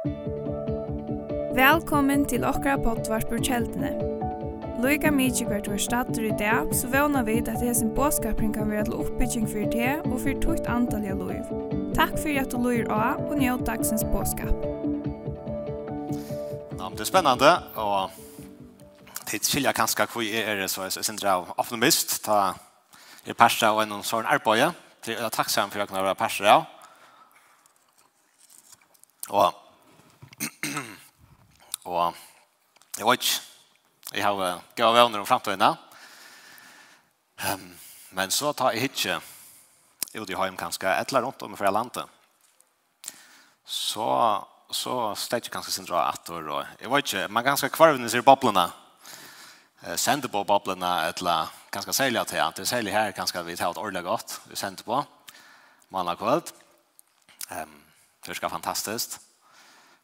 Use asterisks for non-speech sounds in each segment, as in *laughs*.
Velkommen til okra potvart på kjeldene. Loika mykje hvert var stater i dag, så vana vi at det hesen båskapring kan være til oppbygging for det og for tukt antall av loiv. Takk for at du loir av og njød dagsens båskap. Ja, det er spennende, og det skilja kanskje hvor jeg er så jeg synes jeg er optimist, ta er persa og en sånn arbeid, til jeg er takksam for at jeg kan være persa ja. Og Og jeg vet ikke, jeg har gav venner om fremtiden. Um, men så tar jeg ikke ut i heim kanskje, et eller annet om fra landet. Så, så stedet jeg kanskje sin dra etter. og jeg vet ikke, man ganske kvarvene sier boblene, eh, sender på boblene, et eller ganske særlig til, det er særlig her kanskje vi tar et ordentlig godt, vi sender på, mandag kveld. Um, det er ganske fantastisk.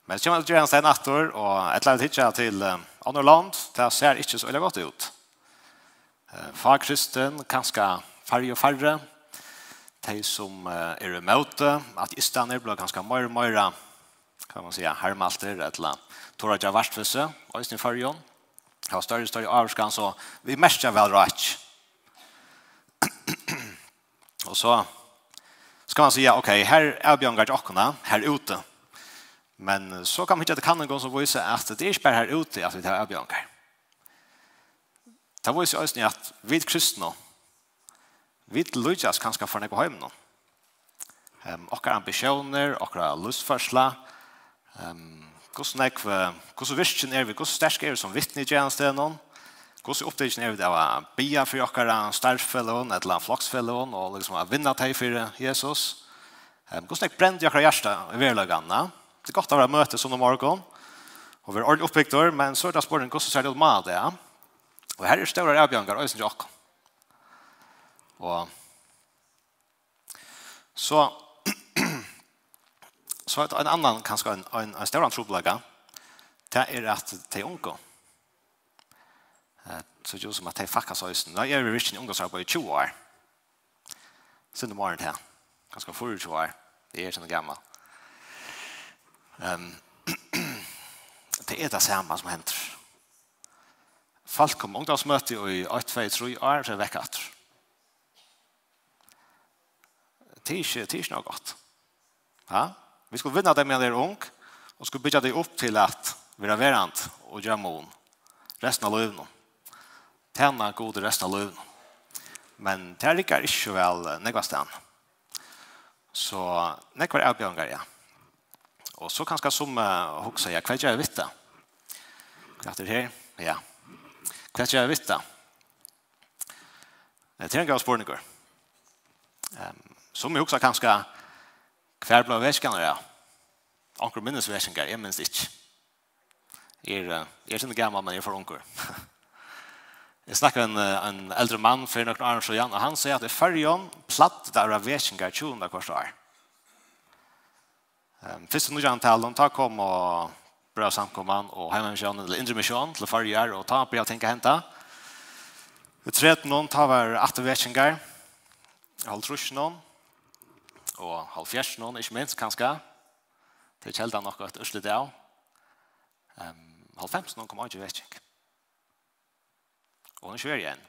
Men så kommer det gjerne stein natter, og et eller annet hittet til andre land, det ser ikke så veldig godt ut. Far kristen, kanskje færre og færre, de som er i møte, at istaner blir kanskje mer og mer, kan man si, hermalter, et eller annet. Tora ikke vært for seg, og i sin fargen. har større og større avskan, så vi mest vel rett. og så skal man si, ok, her er Bjørn Gert Åkna, her ute, Men så kan vi ikke at det kan en gang som viser at det er ikke bare her ute at vi tar avbjørnger. Det viser også at vi kristne, vi lykkes kanskje for noe hjemme nå. Um, okkar ambisjoner, okkar lustførsla, um, hvordan er vi, hvordan virkjen er vi, hvordan sterk er vi som vittne i tjenesten noen, hvordan oppdagen er vi det å bia for okkar starfellån, et eller annet floksfellån, og liksom å vinne til for Jesus. Um, hvordan er brent i okkar hjerte i verlagene, Det er godt å være møte sånn om morgenen. Og vi er ordentlig oppbyggdår, men så er det spørsmålet hvordan ser det ut med det. Og her er større avbjørnger, og jeg synes ikke. Og så *clears throat* så er det en annen, kanskje en, en, en større trobelaga, det er at det er unge. Så det er som at det er faktisk også. Nå er vi virkelig ungdomsarbeid i 20 år. Siden morgen til. Ganske 24 år. Det er sånn gammel. Um, *clears throat* det er det samme som hender. Folk kom ungdomsmøte i 8-2-3 år til vekk etter. Det er ikke, det er ikke noe godt. Ja? Vi skal vinne dem med en ung, og skal bygge dem opp til at vi er verant og gjør mån. Resten av løvene. Tjene gode resten av løvene. Men det er ikke vel nekva sted. Så nekva er avbjørnger, ja. Og så kanskje som uh, hoksa, ja, hva gjør jeg vitt da? Hva er det her, ja. Hva gjør jeg vitt da? Det er en gav spørninger. Um, som jeg hoksa kanskje, hva er ble verskene, ja? Anker minnes verskene, jeg minnes ikke. Jeg er, jeg er ikke gammel, men jeg er for anker. *laughs* Jeg snakker en, en eldre mann for noen år siden, og han sier at det i fyrjon platt der av verskene 20 år. Ehm fyrst nu jan antalen, ta kom og bra samkomman og heimemisjonen eller indremisjonen til farger og ta på jeg tenker henta. Vi tret noen ta var attervetsingar, halv trusch noen og halv fjers noen, ikke minst kanskje. Det er kjeldan nok et ørselig dag. Ehm halv fems noen kom ikke vetsing. Og nu kjører igjen.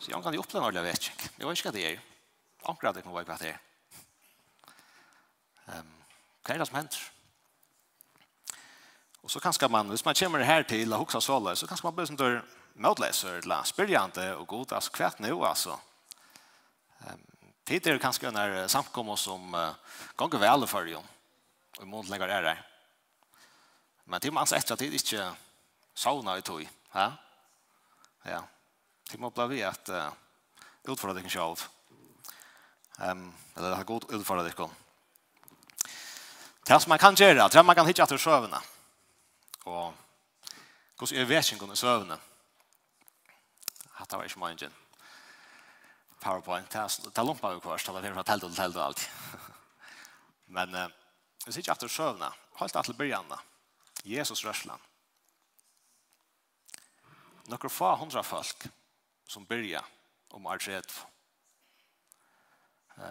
Så jeg kan jo oppleve noe vetsing. Jeg vet ikke hva det er. Akkurat det kan være hva det er. Ehm Hva er det som hender. Og så kanskje man, hvis man kommer her til og hoksa såle, så kanskje man blir som dør møtleser, eller spyrjante og god, altså kvært nå, altså. Tid er kanskje en samkommer som uh, ganger vel for jo, og i måned lenger er det. Men til man altså etter at det ikke sauna i tog, ja? Ja. Til man blir vi at uh, utfordrer deg selv. Um, eller det har god utfordrer deg selv. Det som man kan gjøre, det er man kan hitte etter søvnene. Og hvordan er vekingen i søvnene? Hatt var ikke mange. PowerPoint, det er lumpet jo kvart, det er fra telt og telt og alt. Men hvis ikke etter søvnene, holdt det til begynnene. Jesus rørsland. Noen få hundra folk som byrja om artredv. Um,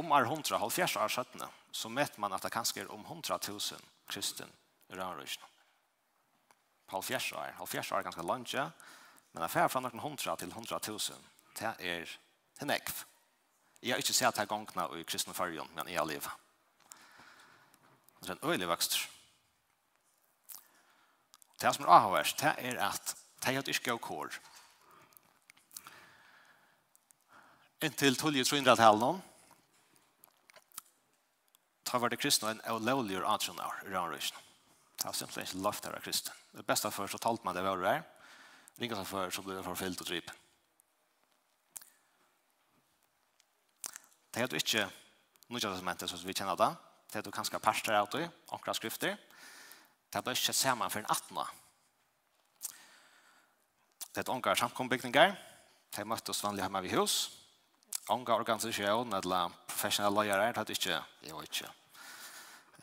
om um, arhundra, halvfjerds år 17, så mätt man att det kanske är om 100 000 kristen i rörelsen. På halvfjärs år. Halvfjärs år är ganska långt, ja. Men affär från 100 till hundra til. Det är en nekv. Jag har inte sett det här gongna i kristna färgen, men i all liv. Det är en öjlig växt. Det som är avhverst, det är att det är ett yrke och kår. Inntil 12-300-tallet ta var det kristna en olovligur atron av Iranrøysen. Det var simpelthen ikke lovt av kristne. Det beste for så talte man det var det. Ringa seg før så ble det forfyllt og drip. Det er jo ikke noe testamentet som vi kjenner det. Det er jo kanskje parster av det, omkra skrifter. Det er bare ikke sammen for en 18. Det er omkra samkombygninger. Det er møttes vanlig hjemme ved hus. Onga organisation eller professionella lojare, det hade inte, jag vet inte.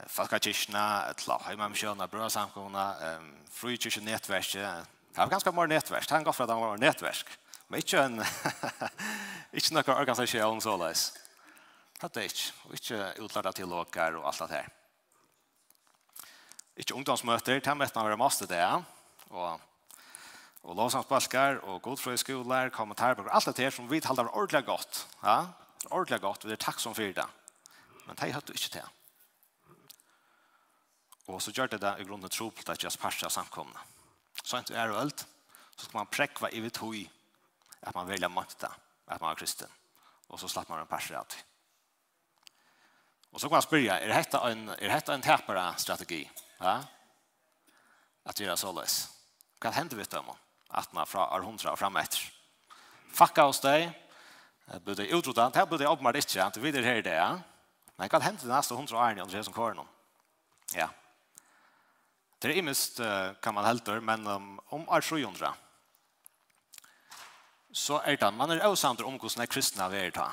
Falkakirkna, eller Heimamkjøna, Brødsamkomna, Frykirkjenetverket. Det var ganske mer netverk. Han gav for at han var netverk. Men ikke en, *laughs* ikke noen organisasjon så leis. Det er ikke. Og ikke utlærte til dere og alt det her. Ikke ungdomsmøter, det møtte han var master det. Og og lovsangsbalkar og godfrøyskolar, kommentarbøker, alt det her som vi talar ordentlig godt. Ja? Ordentlig godt, vi er takksom fyrir det. Men de høyde ikke til. Og så gjør det det i grunnen tro på det ikke er samkomne. Så ikke er det så skal man prekva i vitt høy at man velger makta, at man er kristen. Og så slapp man en parser av det. Og så kan man spørre, er dette en, er dette en tapere strategi? Ja? At gjøre såleis. Hva hender vi til dem? atna fra arhundra og fram etter. Fakka hos deg, burde jeg utrota, det her burde jeg åpenbart ikke, at vi er her i det, ja. Men hva hender det neste hundra årene under Andreas som kåren om? Ja. Det er imest, kan man helter, men um, om er 700. Så er det, man er også andre om hvordan er kristne vi er ta.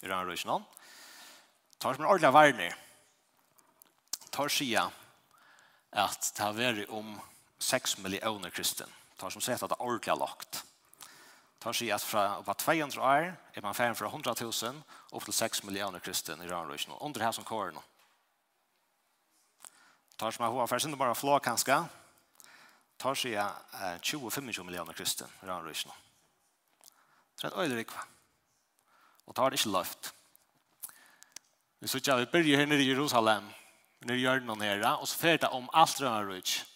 I denne røysene. Tar som en ordentlig verner. Tar sida at det har vært om 6 millioner kristne tar som sett at det er ordentlig lagt. Tar sig at fra var 200 år er man færre fra 100 000 opp til 6 millioner kristen i Rønrøysen. Under her som kåren. Tar som er hva for sin bare flå kanskje. Tar sig at 20-25 millioner kristen i Rønrøysen. Det er en rikva. Og tar det ikke løft. Vi sier at vi begynner her nere i Jerusalem. Nere i hjørnen nere Og så fer det om alt Rønrøysen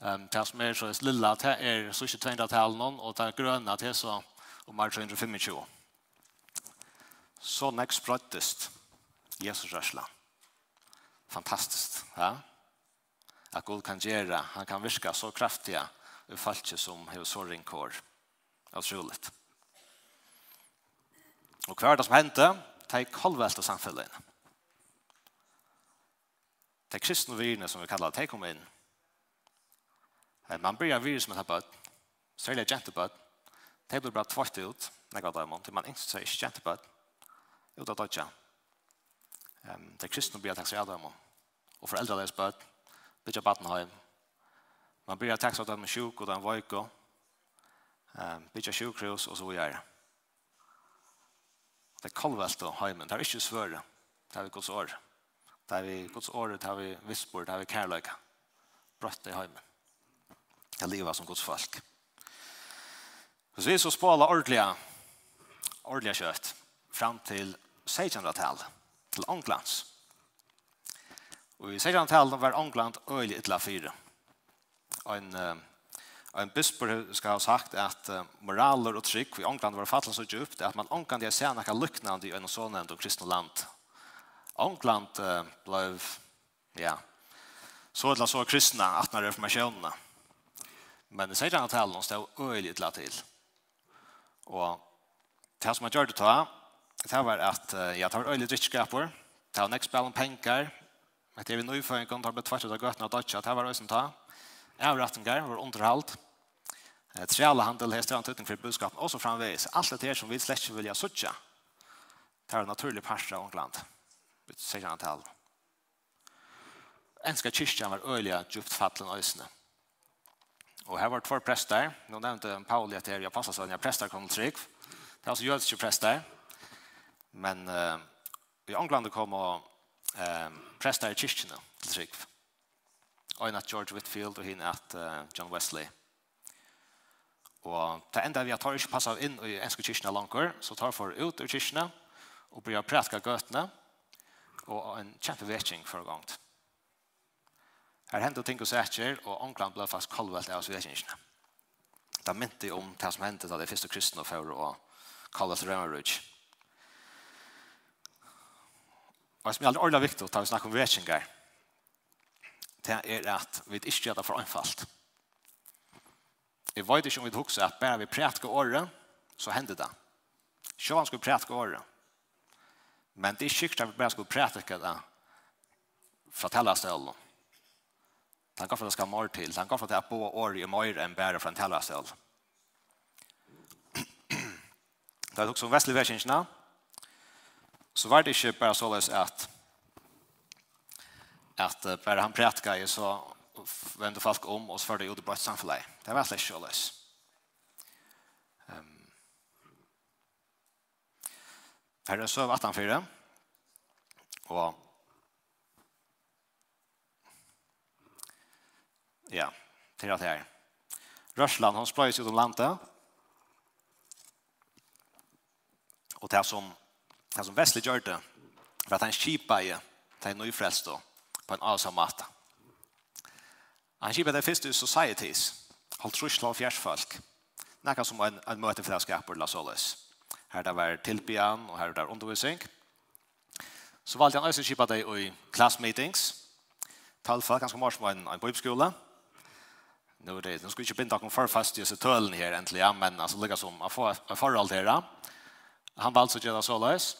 Um, det som er så er lilla, det er så ikke 200-tall noen, og det grønne til så om er 325. Så nekst brøttest Jesus rørsla. Fantastiskt, ja? Att Gud kan göra, han kan virka så kraftiga i falske som har så ringkår. Otroligt. Och hva er det som hendte? Det er kolvelte samfunnet. Det er kristne virne som vi kallar det, de kom inn Man blir en virus med det bøtt, særlig jentebøtt, det blir bara tvart ut, når jeg dømmer, til man ikke sier ikke jentebøtt, ut av dødja. Um, det er kristne blir takk seg dømmer, og foreldre deres bøtt, blir baden hjem. Man blir takk seg dømmer sjuk og den vøyko, um, blir sjukhus og så videre. Det er kallvelt og heimen, det er ikke svøre, det er vi gods år. Det er vi gods år, det er vi visspor, det er vi kærløyga. Brøtt i heimen kan leva som Guds folk. Så vi så spåla ordliga, ordliga kött fram till 1600-tal, till Anglands. Og i 1600-tal var Angland øyelig ytla fire. Og en, uh, en bispor skal ha sagt at uh, moraler og trygg i Angland var fattelig så djupt at man Angland er ser noe lyknande i en sånn og kristne land. Angland uh, ble ja, så ytla så kristne at når reformasjonene. Er Men i sidan talen stod øyelig la til. Og det som han gjør det ta, det var at ja, det var øyelig drittskaper, det var nästa spel om pengar, att jag vid nyföringen tar ut av götterna och dödsja, det var øyelig ta. Avrettinger var underhållt. Trealhandel har stått for budskapen også framveis. Alt det her som vi släcker vill jag suttje, Det är en naturlig parsa av England. Vi säger han til En ska kyrkan var øyelig djupt fallen öjsne. Og her var två prester. Nå nevnte Pauli at jeg passet seg, jeg prester kom trygg. Det er altså jødiske prester. Men uh, i England kom og uh, prester i kyrkene til trygg. Og en at George Whitfield og henne at uh, John Wesley. Og til enda vi tar ikke passet inn i enske kyrkene langer, så tar for ut ur kyrkene og blir prætka gøtene og en kjempe vetsing for gangt. Her hendte ting og sætjer, og ångland ble fast kolvelt av svedkjenskene. Det mynte om det som hendte da det første kristne for å kalle til Rømmerudj. Og som er aldri ordentlig viktig å ta og snakke om vedkjengar, det er at vi ikke gjør det for anfallt. Jeg vet ikke om vi husker at bare vi prætker året, så hender det. Sjåan skulle prætke året. Men det er sikkert at vi bare skulle prætke det fra tellastølen. Han går for at det skal mer til. Han går for at det er på år i mer enn bare for en tellersel. Det er også som vestlig verkjenskene, så var det ikke bare så løs at at bare han prætka i så vende folk om og så var det jo det bra samfunnet. Det var slett såleis. Um, her er søv 18.4 og Ja, til at her. Røsland, han sprøys ut om landet. Og det som, det som Vesli gjør det, for at han kjipa i til en nyfrelst på en avsam måte. Han kjipa det første i societies, holdt trusla og fjersfolk, nekka som en, en møte for det skaper la såles. Her det var tilbyan, og her det var undervisning. Så valgte han også kjipa det i class meetings, talfa, ganske mors på en, en bibelskole, og nu det. Nu ska vi inte binda någon för fast i tölen här äntligen, men alltså lägga som att få förhåll här. Han valde att göra så lös.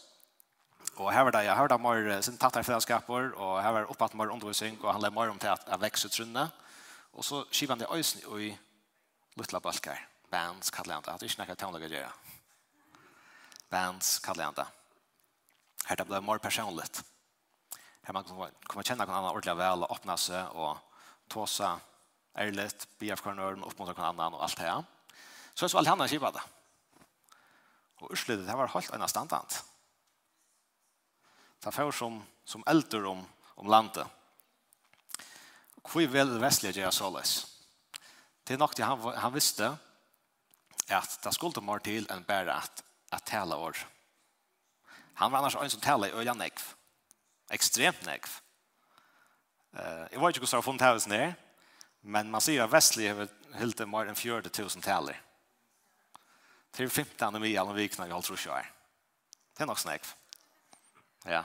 Och här var det, jag hörde mer sin tattar fällskaper och här var uppåt mer undervisning och han lär mer om till att, att växa trunna. Och så skivan det ösen i lilla balkar. Bands kallar jag inte. Att det är inte något göra. Bands kallar jag inte. Här det blev mer personligt. Här man kommer känna någon annan ordentligt väl och öppna sig och tåsa Erlet, BF-kornøren, oppmåte noen annen og alt det her. Så er det så alle andre kjipet det. Og utslidet, det var helt en standant. Det var som, som eldre om, om landet. Hvor vil det vestlige gjøre så løs? Det er nok det han, han visste, at det skulle til mer til enn bare at, at tale år. Han var annars en som tale i øya negv. Ekstremt negv. Uh, jeg vet ikke hvordan jeg har funnet her, Men man sier at Vestli har hilt mer enn 40 000 taler. Til 15 av mye alle vikene vi holder å. Det er nok snakk. Ja.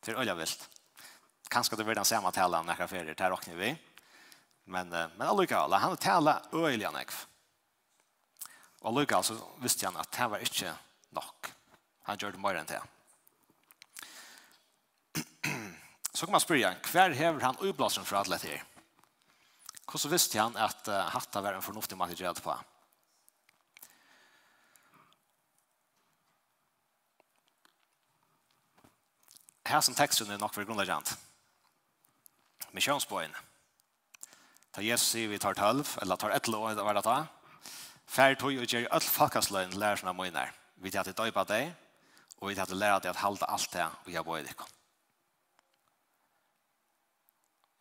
Det er øye vilt. Kanskje det blir den samme talen når jeg ferier, det råkner vi. Men, men allikevel, han har talet øyelig øye nekv. Og allikevel så visste han at det var ikke nok. Han gjør det mer enn det. *clears throat* Så kan man spørre, hver hever han ublasen fra alle til? her? Hvordan visste han at uh, hatta var en fornuftig måte å gjøre det på? Her som teksten er nok for grunnleggende. Misjonsbøyen. Ta Jesus sier vi tar tølv, eller tar et lov, hva er det da? Færre tog og gjør alt folkasløyen lærer sine møyner. Vi tar til døy på deg, og vi tar til lærer deg at halda alt det vi har bøyd i kom.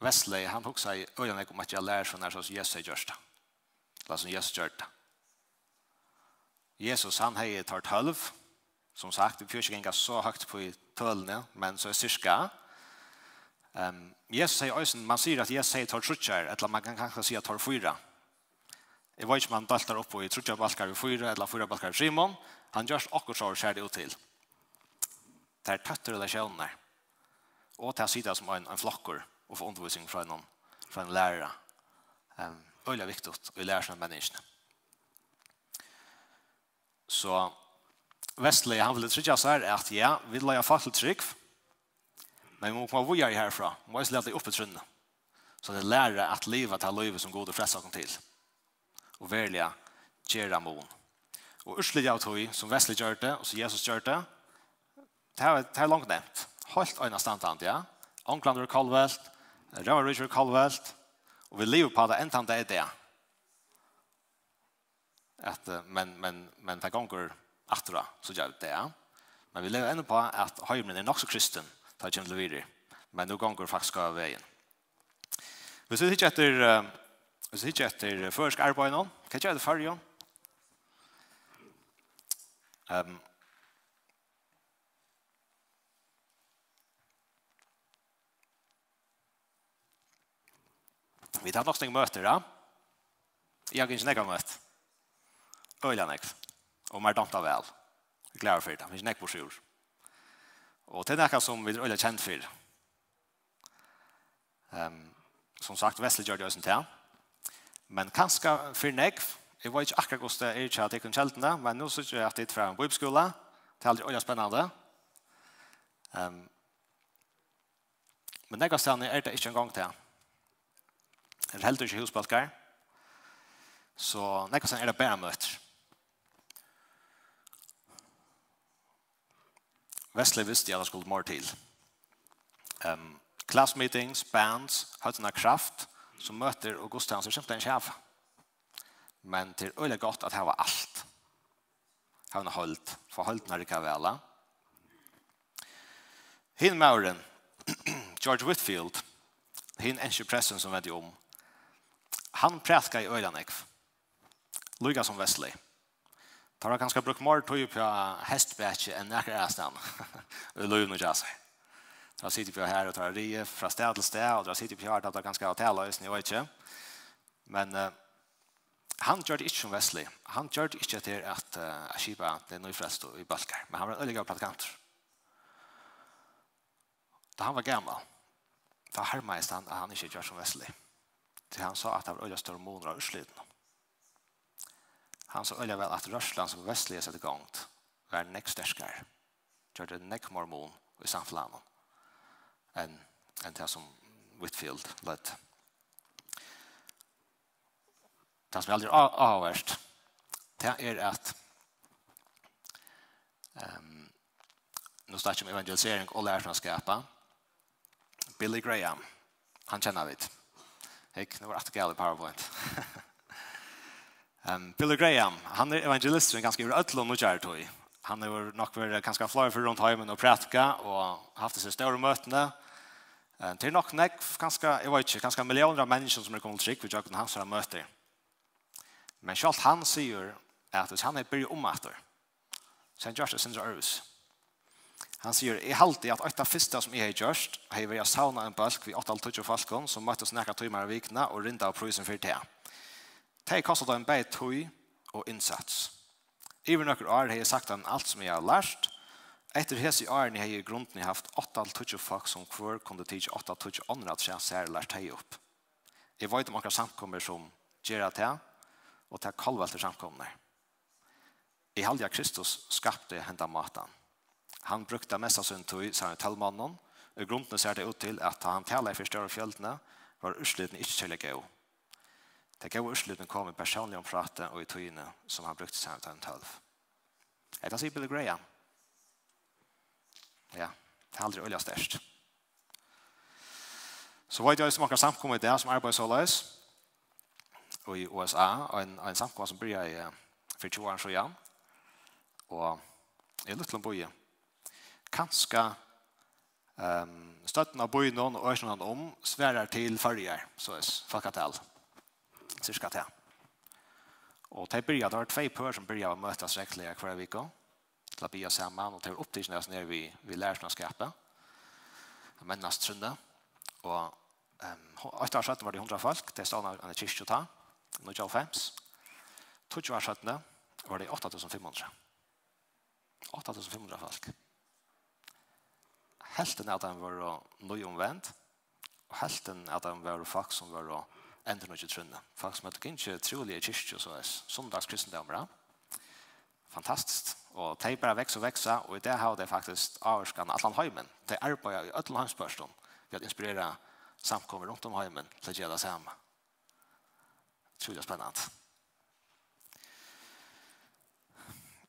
Wesley, han tog sig øyne om at jeg lærer sånn her som Jesus är görsta. Eller som Jesus görsta. Jesus, han har ju tagit halv. Som sagt, vi får inte så høyt på tölne, men så er syska. Um, Jesus sier også, man sier at Jesus sier tar trutjer, eller man kan kanskje si at tar fyra. Jeg vet ikke om han daltar upp i trutjer balkar i fyra, eller fyra balkar i Simon. Han görs akkurat så skjer det ut til. Det er är tätt Og til å si det som en, en flokker og få undervisning fra någon fra en lärare. Um, Øyla viktig å lære seg menneskene. Så Vestley han ville trycka så här att ja, vi lägger faktiskt trygg, Men vi måste komma vidare herfra. Vi måste lära upp ett trunne. Så det lærer at livet tar livet som god og flesta kom till. Och välja gera mån. Og ursliga av tog som Vestley gjør det og som Jesus gjør det. Det er, det er langt nevnt. nämnt. Helt öjna standant, ja. Ånglander och kolvvält, Det var Richard Caldwell, og vi lever på det enda det er det. At, men, men, men det ganger atra, så gjør det det. Men vi lever enda på at høymen er nok så kristen, det er kjent videre. Men det ganger faktisk av veien. Hvis vi ikke etter, hvis vi ikke etter først arbeid nå, hva gjør det for jo? Um, Vi tar nok snakk møter ja. Jeg har ikke nekka møtt. Øyla nekk. Og mer damta vel. Vi gleder for det. Vi har nekk på sjur. Og det er nekka som vi er øyla kjent for. Um, som sagt, Vesle gjør det også til. Men kanskje for nekk, jeg var ikke akkurat hos det er ikke at jeg kunne kjeltene, men nå synes jeg at det er fra en bibelskole. Det er aldri øyla spennende. Um, men nekka stedet er det ikke en gang til. Det er heller ikke husbalkar. Så nekka sen er det bare møter. Vestle visste jeg at det skulle mer til. Um, class meetings, bands, høytene kraft, som møter og godstjenester er simpelthen ikke. Men det er øyelig godt at her var alt. Her var holdt, for holdt når det kan være. Hinn Mauren, *clears throat* George Whitfield, hinn enskje pressen som vet jo om, Han prætka i Øylandekv. nekv. Som Wesley. Tar han ganske brukt mer tog på hestbætje enn nekker æstan. Og *laughs* løy nu jazz. Tar han sitter på her og tar rie fra sted til sted, og tar sitter på her og tar ganske avtale, jeg vet ikke. Men uh, han gjør det ikke som Wesley. Han gjør det ikke til at uh, Ashiba, det er nøyfrest frest i balkar. Men han var en øyelig pratikant. Da han var gammal, da hermeist han at han ikke gjør som Wesley til han sa at det var øyla større måneder av utsliden. Han sa øyla vel at Røsland som vestlige sette gongt var nek sterskare, gjør det nek mormon i samfunnet enn en det som Whitfield lett. Det som er aldri avhverst, det er at um, nå snakker vi om evangelisering og lærerskapet. Billy Graham, han kjenner vi det Hek, det var att gälla PowerPoint. *laughs* um, Billy Graham, han er evangelist och ganska över ödlån och kärtoj. Han har er nok vært ganske flere for rundt heimen og prætka, og haft disse større møtene. Um, det er nok nek, ganske, jeg vet ikke, ganske millioner av mennesker som er kommet til trygg ved Jøkken hans møter. Men selv han sier at hvis han er bryr om etter, så han gjør det sin røys. Han sier, jeg halte at et av første som jeg har gjort, har vært sauna en bølg ved 8-12 falkon som møttes nekka tøymer av vikene og rinda av prøysen for det. Det har kostet en bare tøy og innsats. Iver noen år har jeg sagt han alt som jeg har lært. Etter hese i årene har jeg i grunden haft 8-12 folk som hver kunne tige 8-12 andre at jeg har lært deg opp. Jeg vet om akkurat samkommer som gjør at jeg, og til kalvelte samkommer. Jeg halte at Kristus skapte hentet maten. Han brukte mest av sin tog, sa han tallmannen, og grunnen ser det ut til at han taler i forstørre fjeldene, var utslutning ikke til å gå. Det gav utslutning kom i personlig om praten og i togene som han brukte seg av en tølv. Jeg kan si Billy Graham. Ja, det er aldri øyla størst. Så var det jo som akkurat samkommet i det som arbeidet så løs, og i USA, og en, en samkommet som bryr i for 20 år siden, og jeg lytte til å i kanska um, støtten av bøynen og øyne om sverer til farger, så er fakkatel, cirka til. Og det Och det var två pør som börjar å møtes rektlige hver vik, til å bia sammen, og til å opptidsne oss nere vi, vi lærerslandskapet, mennes trunne, og um, 8 år 17 var det 100 folk, det stod han i kyrkje å ta, 1905. 20 år var det 8500. 8500 folk helten av dem var nøye omvendt, og helten av dem var folk som var enda nøye trunne. Folk som hadde ikke trolige kyrkje, så er sundags kristendommer. Fantastisk. Og de bare vekst og vekst, og i det har de faktisk avvarskan Atlan Høymen. De arbeider i Øtland Høymspørsten for å inspirere samkommer rundt om Høymen til å gjøre det samme. Trolig spennende.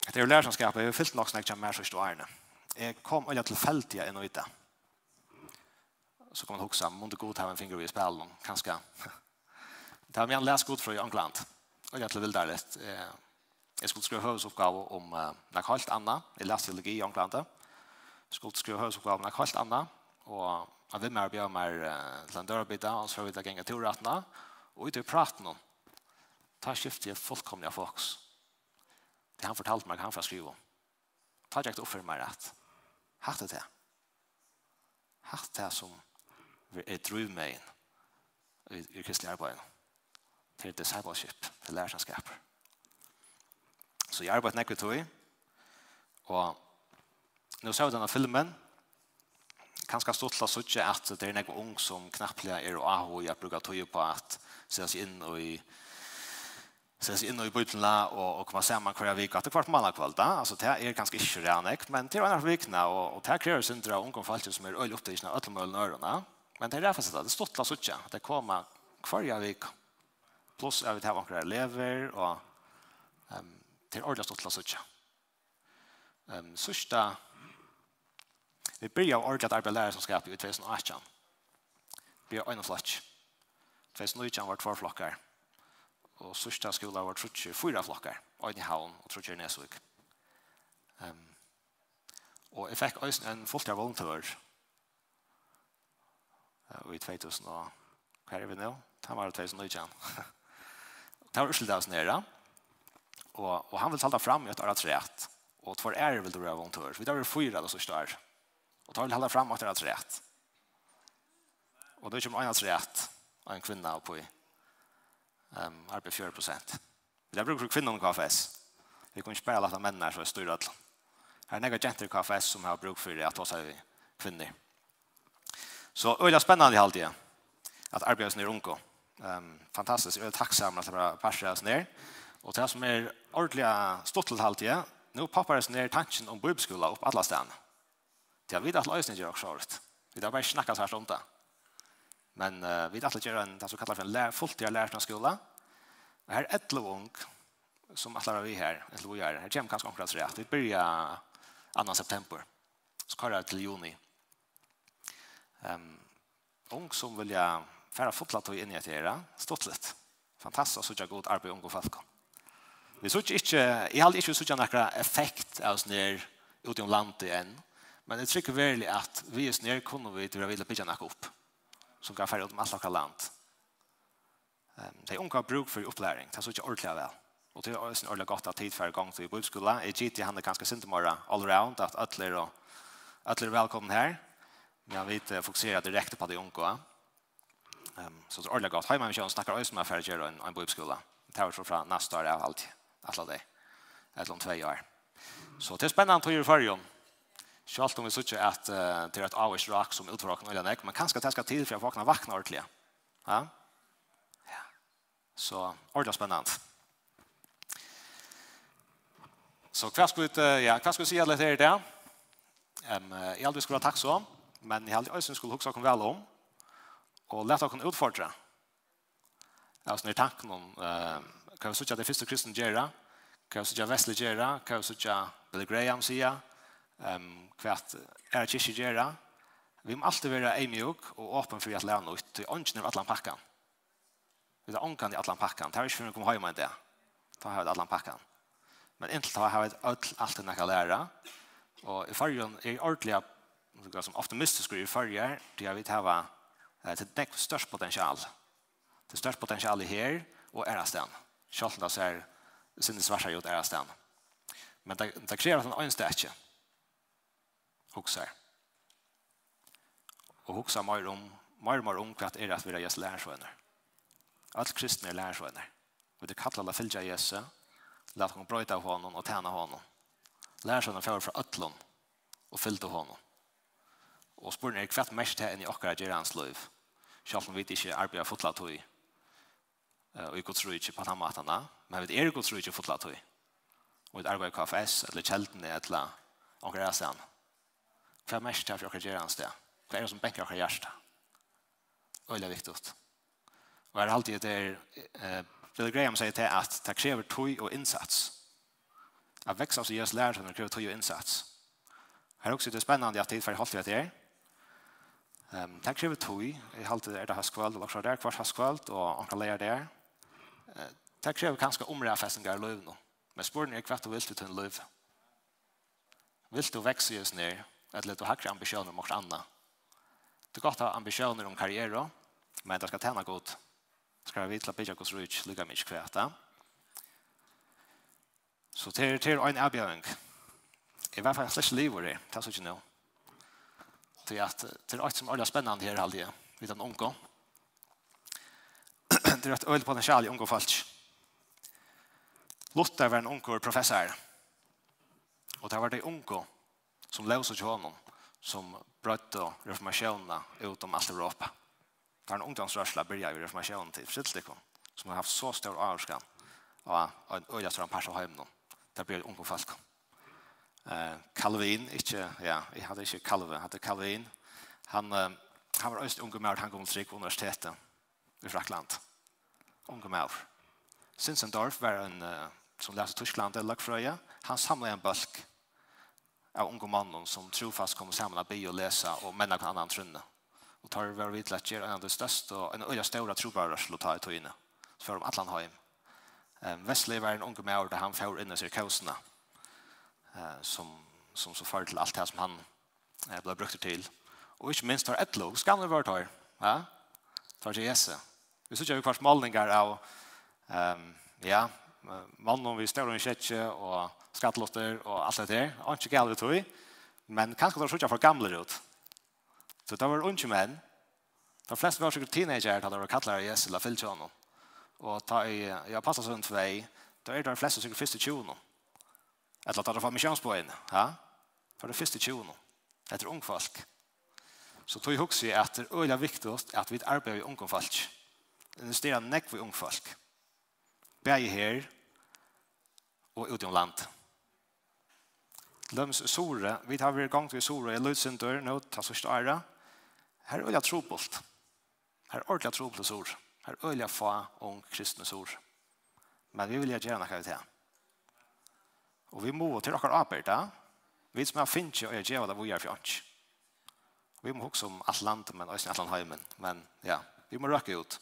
Det er jo lærerskapet, vi har fyllt nok snakket om mer sørste årene. Jeg kom øyne tilfeldig enn og vite. Så kom han hoksa, må du god ha en finger i spelen, kanskje. *laughs* Det har vi en lesk god fra i Angland. Og jeg til vilde litt. Jeg skulle skrive høvesoppgave om uh, noe helt annet. Jeg leste teologi i Angland. Jeg skulle skrive høvesoppgave om noe helt annet. Og jeg vil mer bjør mer til en dørbytte, og så har vi det ganger til rettene. Og ute i praten om. Ta skiftet jeg fullkomne av folks. Det han fortalte meg, han får skrive om. Ta ikke opp for meg rett. Hatt det her. Hatt det her som er driv med inn i, i kristelig arbeid. Til discipleship, til lærerskap. Så jeg arbeidet nekket tog. Og nå ser vi denne filmen. Kanskje stått til å sitte at det er nekket ung som knapplega er og aho i bruker tog på at se oss inn og i ses inn i bytla og, og kommer sammen hver vik, at det kvart mandag kveld, da. Altså, det er ganske ikke reanekt, men det er en av vikene, og, og det krever syndere og ungdom folk som er øyne opptidene, øyne møl nørene. Men det er derfor det, det stått la suttje, det kommer hver vik, pluss jeg vet her hver elever, og um, det er ordentlig stått la suttje. Um, Sørste, vi blir av ordentlig arbeid lærer som skaper i 2018. Vi er øyne flott. 2019 var två flockar og sørste skola var trutje fyra flokkar, Øynehavn og trutje i Nesvik. Um, og jeg fikk også en fullt av volontør uh, i 2000 og hva er vi nå? Han var 2019. det *laughs* var Ørsel Davs nere, og, og han vil talte fram i et annet rett, og tvær er vil du være volontør, vi tar vel fyra det sørste her. og tar vil talte fram i et annet rett. Og det er ikke om annet rett av en kvinne på i um, arbeid 4 prosent. Vi har brukt for kvinner om KFS. Vi kan ikke bare lage menn her som er styrer alle. Her er nega jenter i KFS som har brukt for at også er kvinner. Så øyla spennende i halvtid at arbeidet oss nere unko. Um, fantastisk. Jeg er takksom at det bare passer oss nere. Og det som er ordentlig stått til halvtid, nå papper oss nere tanken om bibelskola opp alle stedene. Det har vi at løsninger gjør også året. Vi har bare snakket svært om det. Men uh, vi alle gjør en, det som kallar for en lær, fulltid lærerna skola. Og her er etle ung, som alle vi her, etle vi her, her kommer kanskje omkring rett. Vi byrja 2. september, så kallar det til juni. Um, ung som vill færa fotla tog inn i et era, stått litt. Fantastisk, så god arbeid unge folk. Vi såg ikke, jeg hadde ikke såg några effekt av oss nere ute om landet enn, men jeg trykker veldig at vi er nere kunne vi til å vilja bygge noe opp som kan färja ut om alla olika land. Um, det är unga bruk för uppläring. Det är så inte ordentligt väl. Och det är en ordentlig gott att tid för gång till bibelskola. I GT handlar ganska sent om all around att alla är, alla är välkomna här. Men jag vet fokusera direkt på de unga. Um, så det är ordentligt gott. Hemma vi kör och snackar öst med färger och en, en bibelskola. Det här tror jag nästa år är allt. Alla det. Ett eller två år. Så det är spännande att göra förrjön. Sjalt om vi sier at uh, det er et avvist rak som utforakene eller nek, men kanskje det skal tid for jeg vakna vakna ordentlig. Ja? ja. Så ordentlig spennende. Så hva skal vi, ja, hva skal vi si litt her i det? Um, jeg aldri skulle ha takk så, men jeg aldri også skulle huske dere vel om, og lette dere utfordre. Jeg Altså, når tanken om, uh, kan vi sier at det første kristne gjør hva vi sier at Wesley gjør hva vi sier at Billy Graham sier um, kvart er det ikke gjøre. Vi må alltid være eimjøk og åpen for at lære noe ut. Vi ånden er atlan pakkan. Vi er ånden i atlan pakkan. Det er ikke for å komme hjemme enn det. Da har vi atlan pakkan. Men inntil da har vi alt enn jeg kan lære. Og i fargen er ordentlig som ofte mystisk i farger, det har vi til å ha til det størst potensial. Det størst potensial er her og er av stedet. Selv om det ser sinne svarta ut er av stedet. Men det, det krever at han ønsker det ikke huxar. Og huxar mer om, mer mer om hva er at vi er Jesu lærersvenner. Alt kristne er lærersvenner. Och det kallar alla fylgja Jesu. la honom brøyta av honom og tjäna honom. Lærersvenner får fra ötlån og fyllt av honom. Och spåren är kvart mest här än i åkara gerans liv. Själv om vi inte arbetar fotlat och i. Och i Guds rydde på den matarna. Men vi är Guds rydde ikke och i. Og vi arbeider i KFS eller kjeltene eller åkara sen. Hva er mest til for dere gjør hans det? Hva er det som benker dere hjerte? Øyla viktig. Og er alltid det er, Bill Graham sier til at det krever tog og innsats. At vekst av seg Jesus lærer seg krever tog og innsats. Her er også det spennende at det er halvt vet jeg. Um, det krever tog. Jeg halte det er det haskvald, og lakser der, kvart haskvald, og anker leier der. Det krever kanskje omrefestinger i løv nå. Men spørsmålet er hva du vil til en løv. Vil du vekst oss ned? att lite ambisjoner om noe annet. Det gott ha ambisjoner om karriere, men det skal tjene godt. Det skal være vidt til å bygge hos Rich lykke mye kväta. Så til, til en erbjudning. I hvert fall slash lever det. Det er så ikke nu. Til at det er alt som är spennende her, alltid. vidt en unge. *clears throat* Det er et öl på en kärlek onkel falsk. Lotta var en unge professor. Og det var det onkel som levde til honom, som brøtte reformasjonene ut om alt Europa. Det er en ungdomsrørsla byrja i reformasjonen til Fritzlikon, som har haft så stor avskan av en øyla han pers av heimen. Det blir unge folk. Uh, Calvin, ikke, ja, jeg hadde ikke Calvin, jeg hadde Calvin. Han, uh, han var øst unge maur, han kom til universitetet i Frakland. Unge maur. Sinsendorf var en, uh, som leste Tyskland, Lagfrøya, han samlet en bølg av unge mannen som trofast kom sammen og be og lese og mennene kan annan trunne. Og tar vi vidt til at gjøre en av de største og en øye de større trobærørsel å ta i togene. Så får de atlan hjem. Um, Vestlig var en unge med der han får inn i sirkausene uh, som, som så fører til alt det som han uh, ble brukt til. Og ikke minst tar et lov, skal han være tar. Ja? Tar til Jesu. Vi synes ikke vi kvart målninger av um, ja, vann om vi står i kjetje og skattlotter og alt det der. Og ikke galt vi tog. Men kanskje det var sånn for gamle ut. Så det var unge menn. De fleste var sikkert teenager da de var kattler i Jesu la fyllt honom. Og ta i, jeg passet sånn tvei, da er det de fleste sikkert første tjono. Eller da de var misjonspoen. Ja? For det første tjono. Etter ungfolk. Så tog jeg også at det er øyelig viktig at vi arbeider i ungfolk. Investerer nekk i ungfolk bæg her og ut i land. Løms Sore, vi tar vi gang til Sore i Lødsindør, nå ta sørste ære. Her er øyla trobult. Her er ordentlig trobult Sore. Her er øyla fa og kristne Sore. Men vi vil gjerne noe vi det. Og vi må til dere arbeid da. Vi som har finnet og er gjerne det vi er fjant. Vi må huske om alt landet, men også alt landet heimen. Men ja, vi må røkke ut.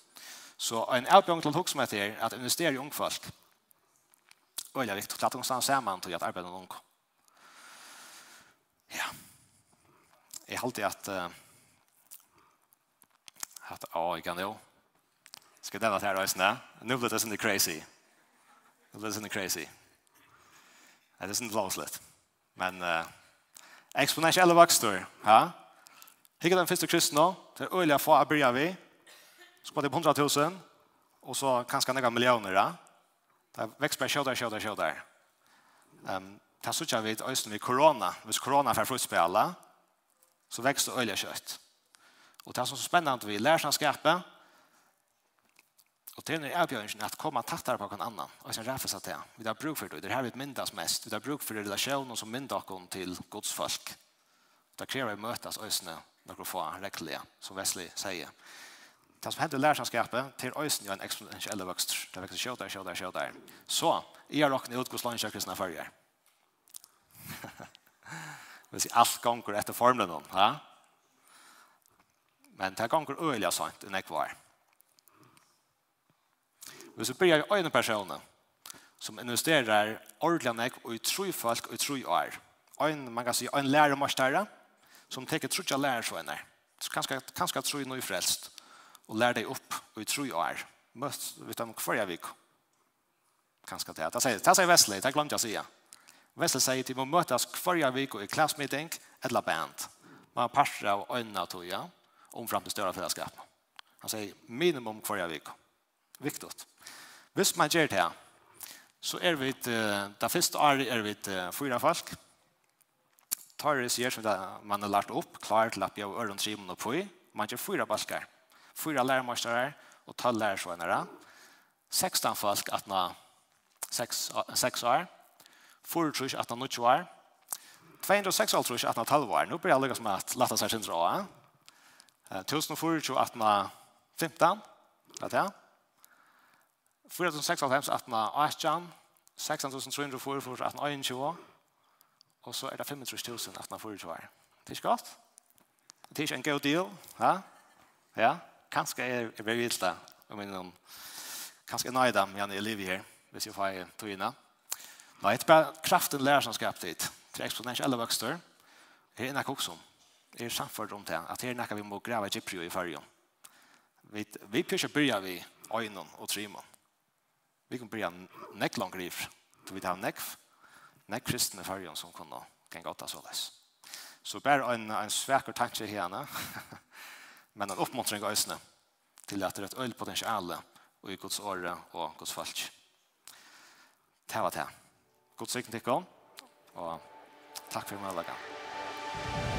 Så en avbjørn til å huske hoksamhet er at investere i ungfolk. Øyla viktig til at de stannar saman til at arbeide med ung. Ja. Jeg halte at uh, at å, jeg kan jo. Skal denne her reisene? Nå blir det sånn crazy. Nå blir det sånn crazy. Det er sånn blåslet. Men uh, eksponentielle vakster, ja? Hikker den første kristne, det er øyla få å begynne vi, Så på det 100 000, og så kanskje noen millioner. ja. Det vekst bare kjøter, kjøter, kjøter. Um, det så ikke vi et øyne ved korona. Hvis korona får fruktspille, så vekst det øyne kjøtt. Og det er så spennende vi lærer seg skapet, Og til er avgjørelsen at komme tattere på noen annan, og sen ræfes at det. Vi har bruk for det. Det er her vi myndas mest. Vi har bruk for relasjonen som myndas oss til Guds folk. Det krever vi møtes øsene noen få rekkelig, som Wesley sier. Det som hender i lærerskapet, til øysen jo en eksponentielle vokst. Det vekster sjå der, sjå der. Så, jeg har råknet ut hos landet kristne farger. *laughs* Det vil si, alt gonger etter formelen om, ja? Men det gonger øyelig og sånt enn jeg var. Hvis vi begynner i øyne personer, som investerer ordentlig enn jeg, og i tro folk, og i tro år. Øyne, man kan si, øyne lærer som teker trodja lærer så enn jeg. Kanskje, kanskje tro noe frelst og lær deg opp og i tro år. Møtt du, dem hver vik. Kanskje det. Det sier, det sier Wesley, det glemte jeg å si. Wesley sier til å møtes hver vik i klassmeeting eller band. Man har parter av øynene tog, ja, om frem til større fellesskap. Han sier minimum hver vik. Viktig. Hvis man gjør det, så er vi det første året er vi fyra folk. Tar det sier som man har lært opp, klar til at vi har øren trimen og på i. Man gjør fyra balkar fyra lärarmästare och 12 lärarsvänare. 16 folk att nå 6 6 år. 43 att nå 90 år. 206 alltså att nå 12 år. Nu blir alla som att lata sig syndra. Ja. 1040 att nå 15. Rätt ja. 4695 att nå 18. 6344 att nå 21. Och så är det 35000 att nå 42 år. Det är gott. Det är en god deal. Ja. Ja kanskje er jeg blir vilt det, og min noen, kanskje nøy i livet her, hvis jeg får tog inn. Nei, det er bare kraften lærer som skapt dit, til eksponentielle vokster, her er nok også, er samfunnet om det, at her er vi må grave gyprio i fargen. Vi, vi pjør ikke byrja vi øynene og trimene. Vi kan begynne nekk langt liv, til vi tar nekk, nekk kristne fargen som kunne kan gåta så løs. Så bare en, en svekker tanke her, *laughs* men en oppmuntring av øsene til at det er et øyne potensial og i Guds åre og Guds folk. Det var det. God sikken til dere, og takk for meg alle